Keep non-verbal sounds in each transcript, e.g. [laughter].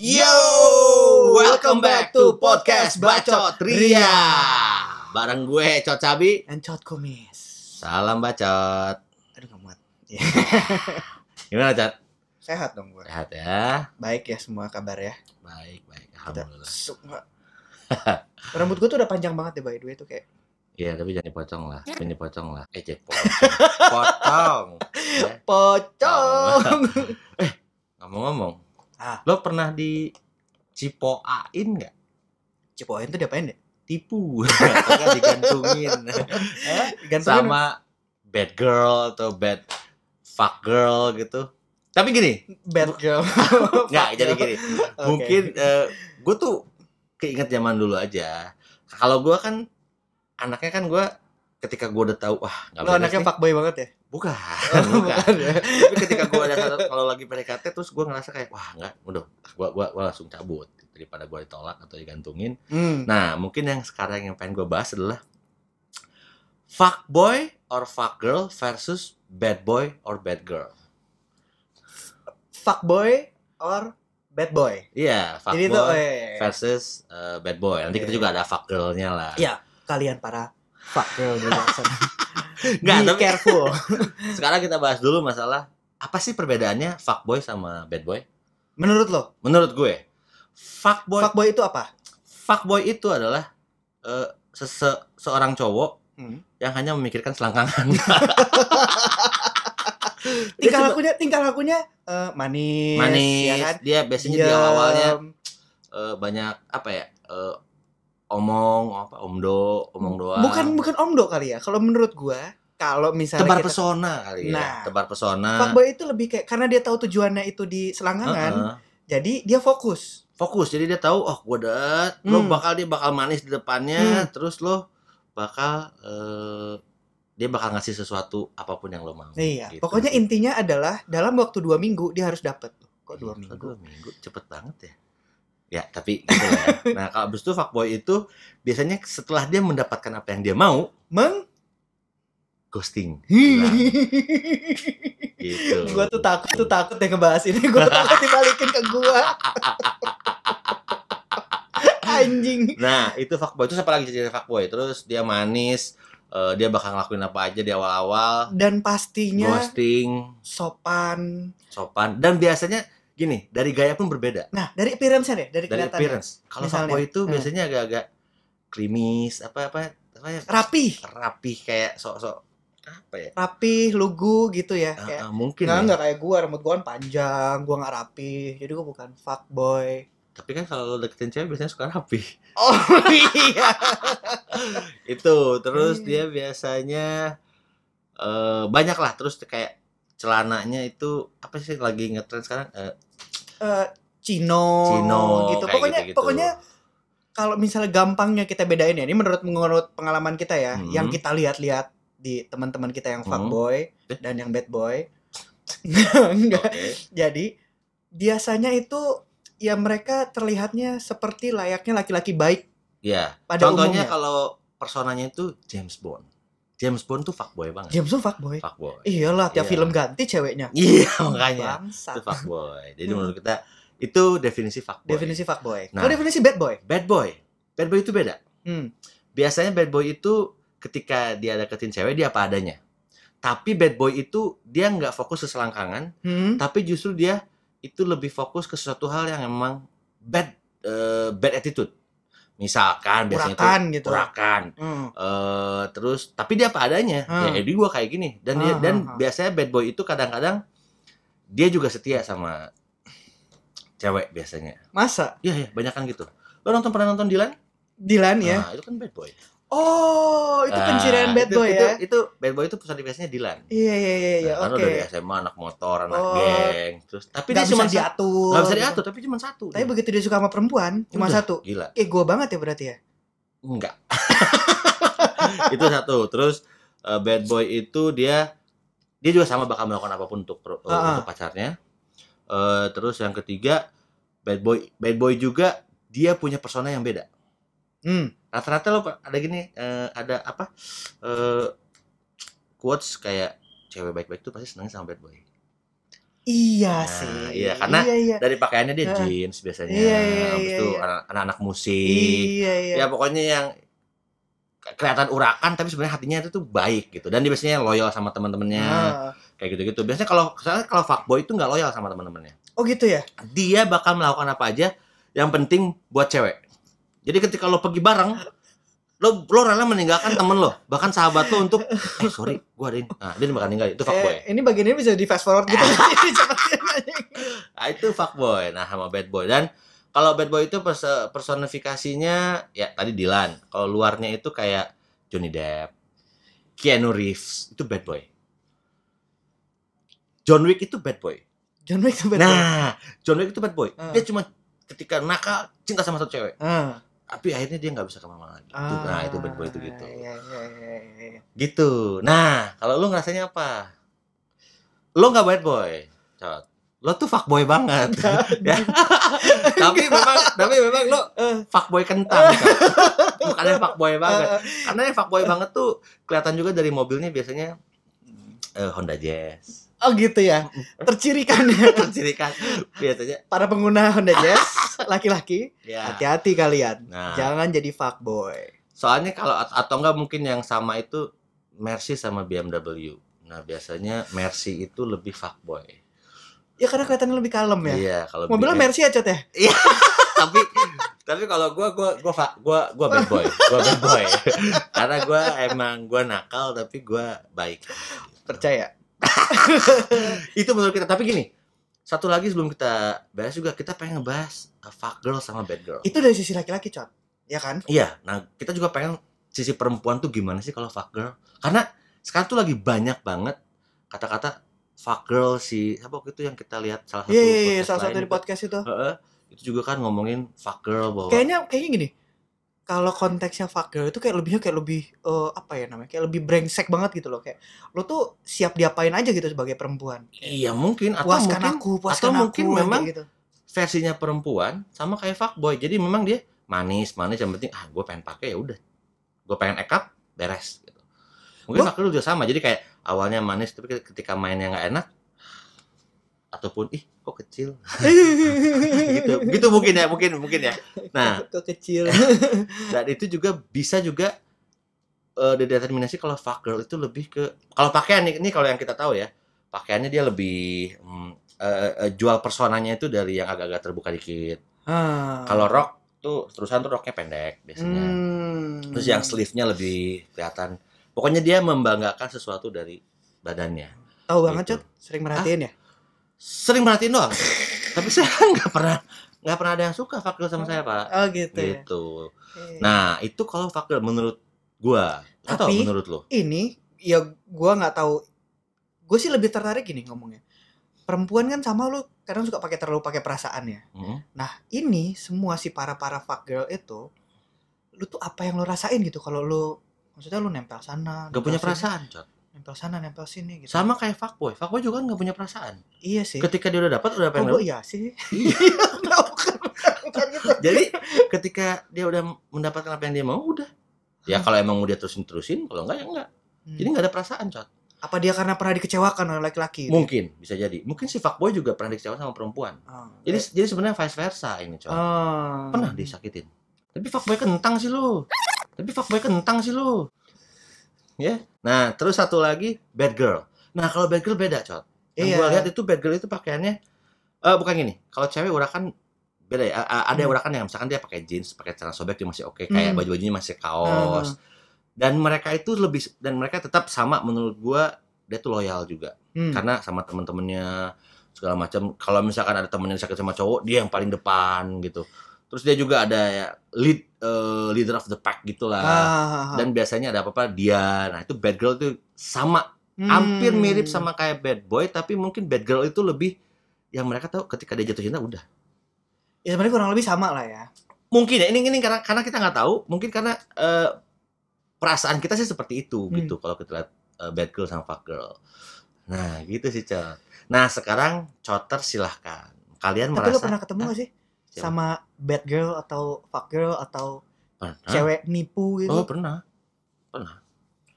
Yo, welcome back to podcast Bacot Ria. Bareng gue Cot Cabi. Encot kumis. Salam bacot. Aduh gak muat. [laughs] Gimana Cot? Sehat dong gue. Sehat ya? Baik ya semua kabar ya. Baik, baik. Alhamdulillah. semua. [laughs] Rambut gue tuh udah panjang banget ya by the way tuh kayak. Iya, tapi jangan dipotong lah. Jangan dipotong lah. Eh, cek [laughs] potong. potong. Ya. Pocong. Ngomong-ngomong. Ah. Lo pernah di cipoain nggak? Cipoin tuh diapain ya? Tipu. [laughs] Nggak digantungin. [laughs] Eh? Sama bad girl atau bad fuck girl gitu. Tapi gini, bad girl. [laughs] nggak jadi gini. Oke. mungkin gue tuh keinget zaman dulu aja kalau gue kan anaknya kan gue ketika gue udah tahu wah nggak Lo anaknya nih. fuckboy banget ya? bukan Oh, bukan bukan ya. tapi ketika gue kalau lagi PDKT terus gue ngerasa kayak wah nggak udah gue gua, gua langsung cabut daripada gue ditolak atau digantungin Hmm. nah mungkin yang sekarang yang pengen gue bahas adalah fuck boy or fuck girl versus bad boy or bad girl Fuckboy or bad boy? iya fuck Jadi tuh boy eh, versus uh, bad boy nanti kita Oke. juga ada fuck girlnya lah Iya. kalian para fuck girl. [laughs] Nggak, Be tapi- careful. [laughs] Sekarang kita bahas dulu masalah apa sih perbedaannya fuckboy sama bad boy? Menurut lo, Menurut gue, fuckboy fuckboy itu apa? fuckboy itu adalah eh, sese- seorang cowok Hmm. yang hanya memikirkan selangkangan. [laughs] [laughs] Tingkah lakunya, tingkah lakunya eh, manis, manis. ya kan? Dia biasanya di awal-awalnya eh, banyak apa ya? eh, omong apa omdo, omong doang. Bukan bukan omdo kali ya. Kalau menurut gua, kalau misalnya tebar kita, pesona kali ya. Nah. tebar pesona. fuckboy itu lebih kayak karena dia tahu tujuannya itu di selangkangan, Heeh. jadi dia fokus. fokus jadi dia tahu oh gue udah lo Hmm. bakal dia bakal manis di depannya terus lo bakal eh, dia bakal ngasih sesuatu apa pun yang lo mau Iya. gitu. Pokoknya intinya adalah dalam waktu dua minggu dia harus dapat. Kok dua Kok minggu? dua minggu cepet banget ya ya tapi gitu ya. [laughs] nah kalau abis itu fuckboy itu biasanya setelah dia mendapatkan apa yang dia mau Meng? Ghosting. [laughs] Gitu. Gua tuh takut tuh takut deh ngebahas ini. Gua takut dibalikin ke gua. [laughs] Anjing. nah itu fuckboy. Itu siapa lagi jadi fuckboy? Terus dia manis eh, dia bakal ngelakuin apa aja di awal-awal. Dan pastinya ghosting. sopan. sopan. Dan biasanya gini dari gaya pun berbeda. Nah, dari appearance-nya deh, dari, dari appearance. Kalau fuckboy itu hmm. biasanya agak-agak krimis apa apa apa ya? Rapi, rapi kayak sok-sok apa ya rapi, lugu gitu ya. Ah, Kayak ah, mungkin Nggak, ya. nggak kayak gua, rambut gua kan panjang, gua nggak rapi. Jadi gua bukan fuckboy. tapi kan kalau lo deketin cewek biasanya suka rapi Oh [laughs] iya. itu terus Hmm. dia biasanya eh banyak lah terus kayak celananya itu apa sih lagi ngetren sekarang Eh, Eh, Cino, Cino, gitu. Pokoknya gitu-gitu. pokoknya kalau misalnya gampangnya kita bedain ya, ini menurut menurut pengalaman kita ya, Hmm. yang kita lihat-lihat di teman-teman kita yang Hmm. fuckboy Eh. dan yang bad boy. [laughs] Enggak. oke Jadi biasanya itu ya mereka terlihatnya seperti layaknya laki-laki baik ya pada contohnya umumnya. kalau personanya itu James Bond James Bond tuh fuckboy banget James tuh fuckboy. fuckboy Iyalah, tiap Iya. film ganti ceweknya. iya [laughs] makanya Bangsat. itu fuckboy. Jadi Hmm. menurut kita itu definisi fuckboy. Definisi fuckboy. Nah. Definisi bad boy. bad boy. Bad boy itu beda. Hmm. Biasanya bad boy itu ketika dia deketin cewek dia apa adanya. Tapi bad boy itu dia nggak fokus ke selangkangan, Hmm. tapi justru dia itu lebih fokus ke sesuatu hal yang emang bad eh, bad attitude. Misalkan biasanya Urakan itu gitu. urakan. Hmm. Eh, terus tapi dia apa adanya. Hmm. Ya, jadi gua kayak gini dan dia, Ah, dan ah, ah. biasanya bad boy itu kadang-kadang dia juga setia sama cewek biasanya. Masa? Iya ya, banyak kan gitu. Lo nonton pernah nonton Dilan? Dilan ya? Nah, itu kan bad boy. Oh, itu pencirian Ah, bad itu- boy itu, ya? Itu bad boy itu personifikasinya Dilan. Iya iya iya iya. Nah, Oke. lo dari SMA anak motor, anak Oh. geng, terus tapi dia cuma diatur. Gak bisa gitu. diatur, tapi cuma satu. Tapi begitu dia suka sama perempuan, cuma Udah, satu. Gila. Eh, gua banget ya berarti ya. Enggak. [laughs] itu satu. Terus uh, bad boy itu dia dia juga sama bakal melakukan apa pun untuk uh, Ah, ah. untuk pacarnya. Uh, terus yang ketiga bad boy bad boy juga dia punya persona yang beda. Hmm. Rata-rata lo ada gini uh, ada apa uh, quotes kayak cewek baik-baik tuh pasti seneng sama bad boy. Iya Nah, sih. iya, karena iya, iya. dari pakaiannya dia Heeh. jeans biasanya Iya, iya, habis iya, itu iya. anak- anak-anak musik Iya, iya. ya pokoknya yang ke- kelihatan urakan tapi sebenarnya hatinya itu tuh baik gitu dan dia biasanya loyal sama teman-temannya Ah. kayak gitu-gitu biasanya kalau kalau fuckboy itu nggak loyal sama teman-temannya Oh gitu ya? dia bakal melakukan apa aja yang penting buat cewek jadi ketika lo pergi bareng lo lo rela meninggalkan temen lo bahkan sahabat lo untuk eh sorry gua ada ini nah dia bakal ninggalin itu fuckboy Eh, ini bagian ini bisa di fast forward gitu. [laughs] [laughs] Nah, itu fuckboy. Nah, sama bad boy. Dan kalau bad boy itu pers- personifikasinya ya tadi Dylan. Kalau luarnya itu kayak Johnny Depp, Keanu Reeves, itu bad boy. John Wick itu bad boy. John Wick tuh betul. Nah, John Wick itu bad boy. Ah. Dia cuma ketika nakal cinta sama satu cewek, Ah. Tapi akhirnya dia nggak bisa ke mana lagi. Itu, nah, itu bad boy itu gitu. Iya, iya, iya, iya. Gitu. Nah, kalau lu ngerasanya apa? Lu nggak bad boy, Cot. Lo tuh fuckboy banget. [laughs] ya. tapi memang tapi memang lo fuckboy kentang. Yang fuckboy banget. Karena yang fuckboy banget tuh kelihatan juga dari mobilnya biasanya eh, Honda Jazz. Oh gitu ya. Tercirikannya [laughs] Tercirikan biasanya para pengguna Honda Jazz laki-laki ya. hati-hati kalian. Nah, Jangan jadi fuckboy. soalnya kalau at- atau enggak mungkin yang sama itu Mercy sama BMW. Nah, biasanya Mercy itu lebih fuckboy. Ya karena kelihatannya lebih kalem ya. Iya, kalau Mobilnya BM Mercy ya, Cot ya? [laughs] tapi tapi kalau gua gua gua fa- gua gua bad boy gua bad boy [laughs] karena gua emang gua nakal tapi gua baik Percaya. [laughs] itu menurut kita tapi gini satu lagi sebelum kita bahas juga kita pengen ngebahas uh, fuck girl sama bad girl Itu dari sisi laki-laki, Cot. Ya kan? iya nah kita juga pengen sisi perempuan tuh gimana sih kalau fuck girl karena sekarang tuh lagi banyak banget kata-kata fuck girl si apa waktu itu yang kita lihat salah satu Iya, iya, iya, podcast salah satu di podcast itu. Heeh, itu juga kan ngomongin fuck girl bahwa Kayaknya kayaknya gini. Kalau konteksnya fuck girl itu kayak lebihnya kayak lebih eh, apa ya namanya? Kayak lebih brengsek banget gitu loh kayak lo tuh siap diapain aja gitu sebagai perempuan. iya mungkin atau Puaskan mungkin aku, puaskan atau aku mungkin kayak memang gitu. versinya perempuan sama kayak fuckboy. Jadi memang dia manis, manis yang penting ah gue pengen pakai ya udah. Gue pengen ekap beres gitu. Mungkin fuck girl juga sama. Jadi kayak awalnya manis tapi ketika mainnya nggak enak ataupun ih kok kecil [laughs] gitu gitu mungkin ya mungkin mungkin ya nah Kok kecil. [laughs] dan itu juga bisa juga eh dideterminasi kalau fuck girl itu lebih ke kalau pakaian ini kalau yang kita tahu ya pakaiannya dia lebih mm, eh, eh, jual personanya itu dari yang agak-agak terbuka dikit Ah. kalau rok tuh terusan tuh roknya pendek biasanya. Hmm. Terus yang sleeve-nya lebih kelihatan. Pokoknya dia membanggakan sesuatu dari badannya. tahu banget, gitu. Cot. Sering merhatiin ya? Sering merhatiin doang. [laughs] Tapi saya nggak pernah nggak pernah ada yang suka fuck girl sama saya, Pak. Oh gitu ya. Gitu. Eh, Nah, itu kalau fuck girl menurut gua. Atau Tapi- menurut lo? ini ya gua nggak tahu. Gue sih lebih tertarik gini ngomongnya. Perempuan kan sama lu kadang suka pakai terlalu pakai perasaan ya. Hmm? Nah, ini semua si para-para fuck girl itu lu tuh apa yang lu rasain gitu kalau lu maksudnya lu nempel sana, Gak punya perasaan, Cot. Nempel sana, nempel sini gitu. Sama kayak fuckboy. Fuckboy juga kan gak punya perasaan. Iya sih. Ketika dia udah dapat udah Oh, pengen gua iya sih. Iya. [laughs] Nggak, bukan gitu. Jadi ketika dia udah mendapatkan apa yang dia mau udah. Ya kalau emang mau dia terusin terusin, kalau enggak ya enggak. Hmm. Jadi nggak ada perasaan, Cot. apa dia karena pernah dikecewakan oleh laki-laki? gitu? Mungkin bisa jadi. Mungkin si fuckboy juga pernah dikecewakan sama perempuan. Oh. Jadi jadi sebenarnya vice versa ini, Cot. Oh. Pernah disakitin. Tapi fuckboy kentang sih lu. Tapi fuckboy kentang sih lu. Ya. Nah, terus satu lagi bad girl. Nah, kalau bad girl beda, Cot. Yang Iya. gua lihat itu bad girl itu pakaiannya eh bukan gini. Kalau cewek urakan beda ya. A- Ada Hmm. urakan yang misalkan dia pakai jeans, pakai celana sobek dia masih oke, kayak Hmm. baju-bajunya masih kaos. Dan mereka itu lebih dan mereka tetap sama menurut gua dia tuh loyal juga. Hmm. Karena sama temen-temennya segala macam. Kalau misalkan ada temennya sakit sama cowok, dia yang paling depan gitu. Terus dia juga ada ya lead eh, leader of the pack gitulah. Ah, Dan biasanya ada apa-apa dia. Nah, itu bad girl itu sama hmm. hampir mirip sama kayak bad boy tapi mungkin bad girl itu lebih yang mereka tahu ketika dia jatuh cinta udah Ya sebenarnya kurang lebih sama lah ya. mungkin ya ini ini karena karena kita nggak tahu mungkin karena eh, perasaan kita sih seperti itu Hmm. gitu kalau kita lihat eh, bad girl sama fuck girl nah gitu sih Cot nah sekarang Cotter silahkan kalian Tapi merasa pernah ketemu gak sih Siapa? sama bad girl atau fuck girl atau pernah cewek nipu gitu? oh pernah pernah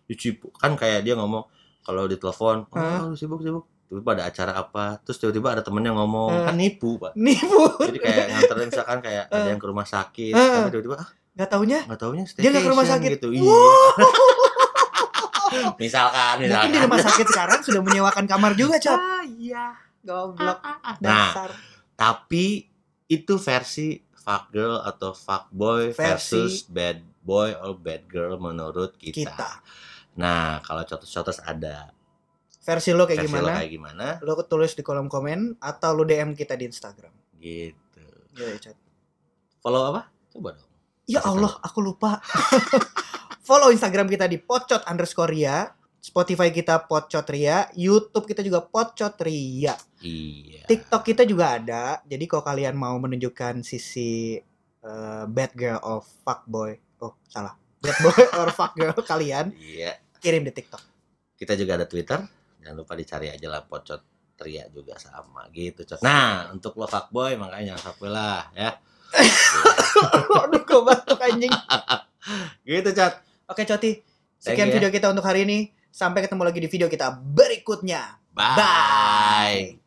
dicipu kan kayak dia ngomong kalau ditelepon oh lu sibuk sibuk tiba-tiba ada acara apa terus tiba-tiba ada temennya ngomong Eh. kan nipu pak Nipu. jadi kayak nganterin misalkan kayak ada yang ke rumah sakit Eh. tapi tiba-tiba ah Gak taunya nggak taunya Dia nggak ke rumah sakit. gitu Wow. iya [laughs] misalkan mungkin di misalkan rumah sakit sekarang sudah menyewakan kamar juga, Cot. ah iya Goblok. nah Dasar. tapi itu versi fuck girl atau fuck boy Versi- versus bad boy or bad girl menurut kita, Kita. nah kalau cotos-cotos ada Versi lo kayak versi lo gimana? kayak gimana Lo tulis di kolom komen atau lo DM kita di Instagram. gitu Ya, Cot. follow apa coba dong Ya Kasih Allah, aku lupa. [laughs] Follow Instagram kita di pocot underscore ria. Spotify kita pocot ria. YouTube kita juga pocot ria. iya TikTok kita juga ada. Jadi kalau kalian mau menunjukkan sisi eh, bad girl or fuck boy. Oh, salah. Bad boy [laughs] or fuck girl kalian iya kirim di TikTok. kita juga ada Twitter jangan lupa dicari aja lah pocot Tria juga sama gitu cot nah untuk lo fuckboy makanya jangan sampai lah ya [laughs] Aduh, gue batuk anjing. [laughs] gitu cot Oke, Coti. Sekian ya. video kita untuk hari ini. Sampai ketemu lagi di video kita berikutnya. bye.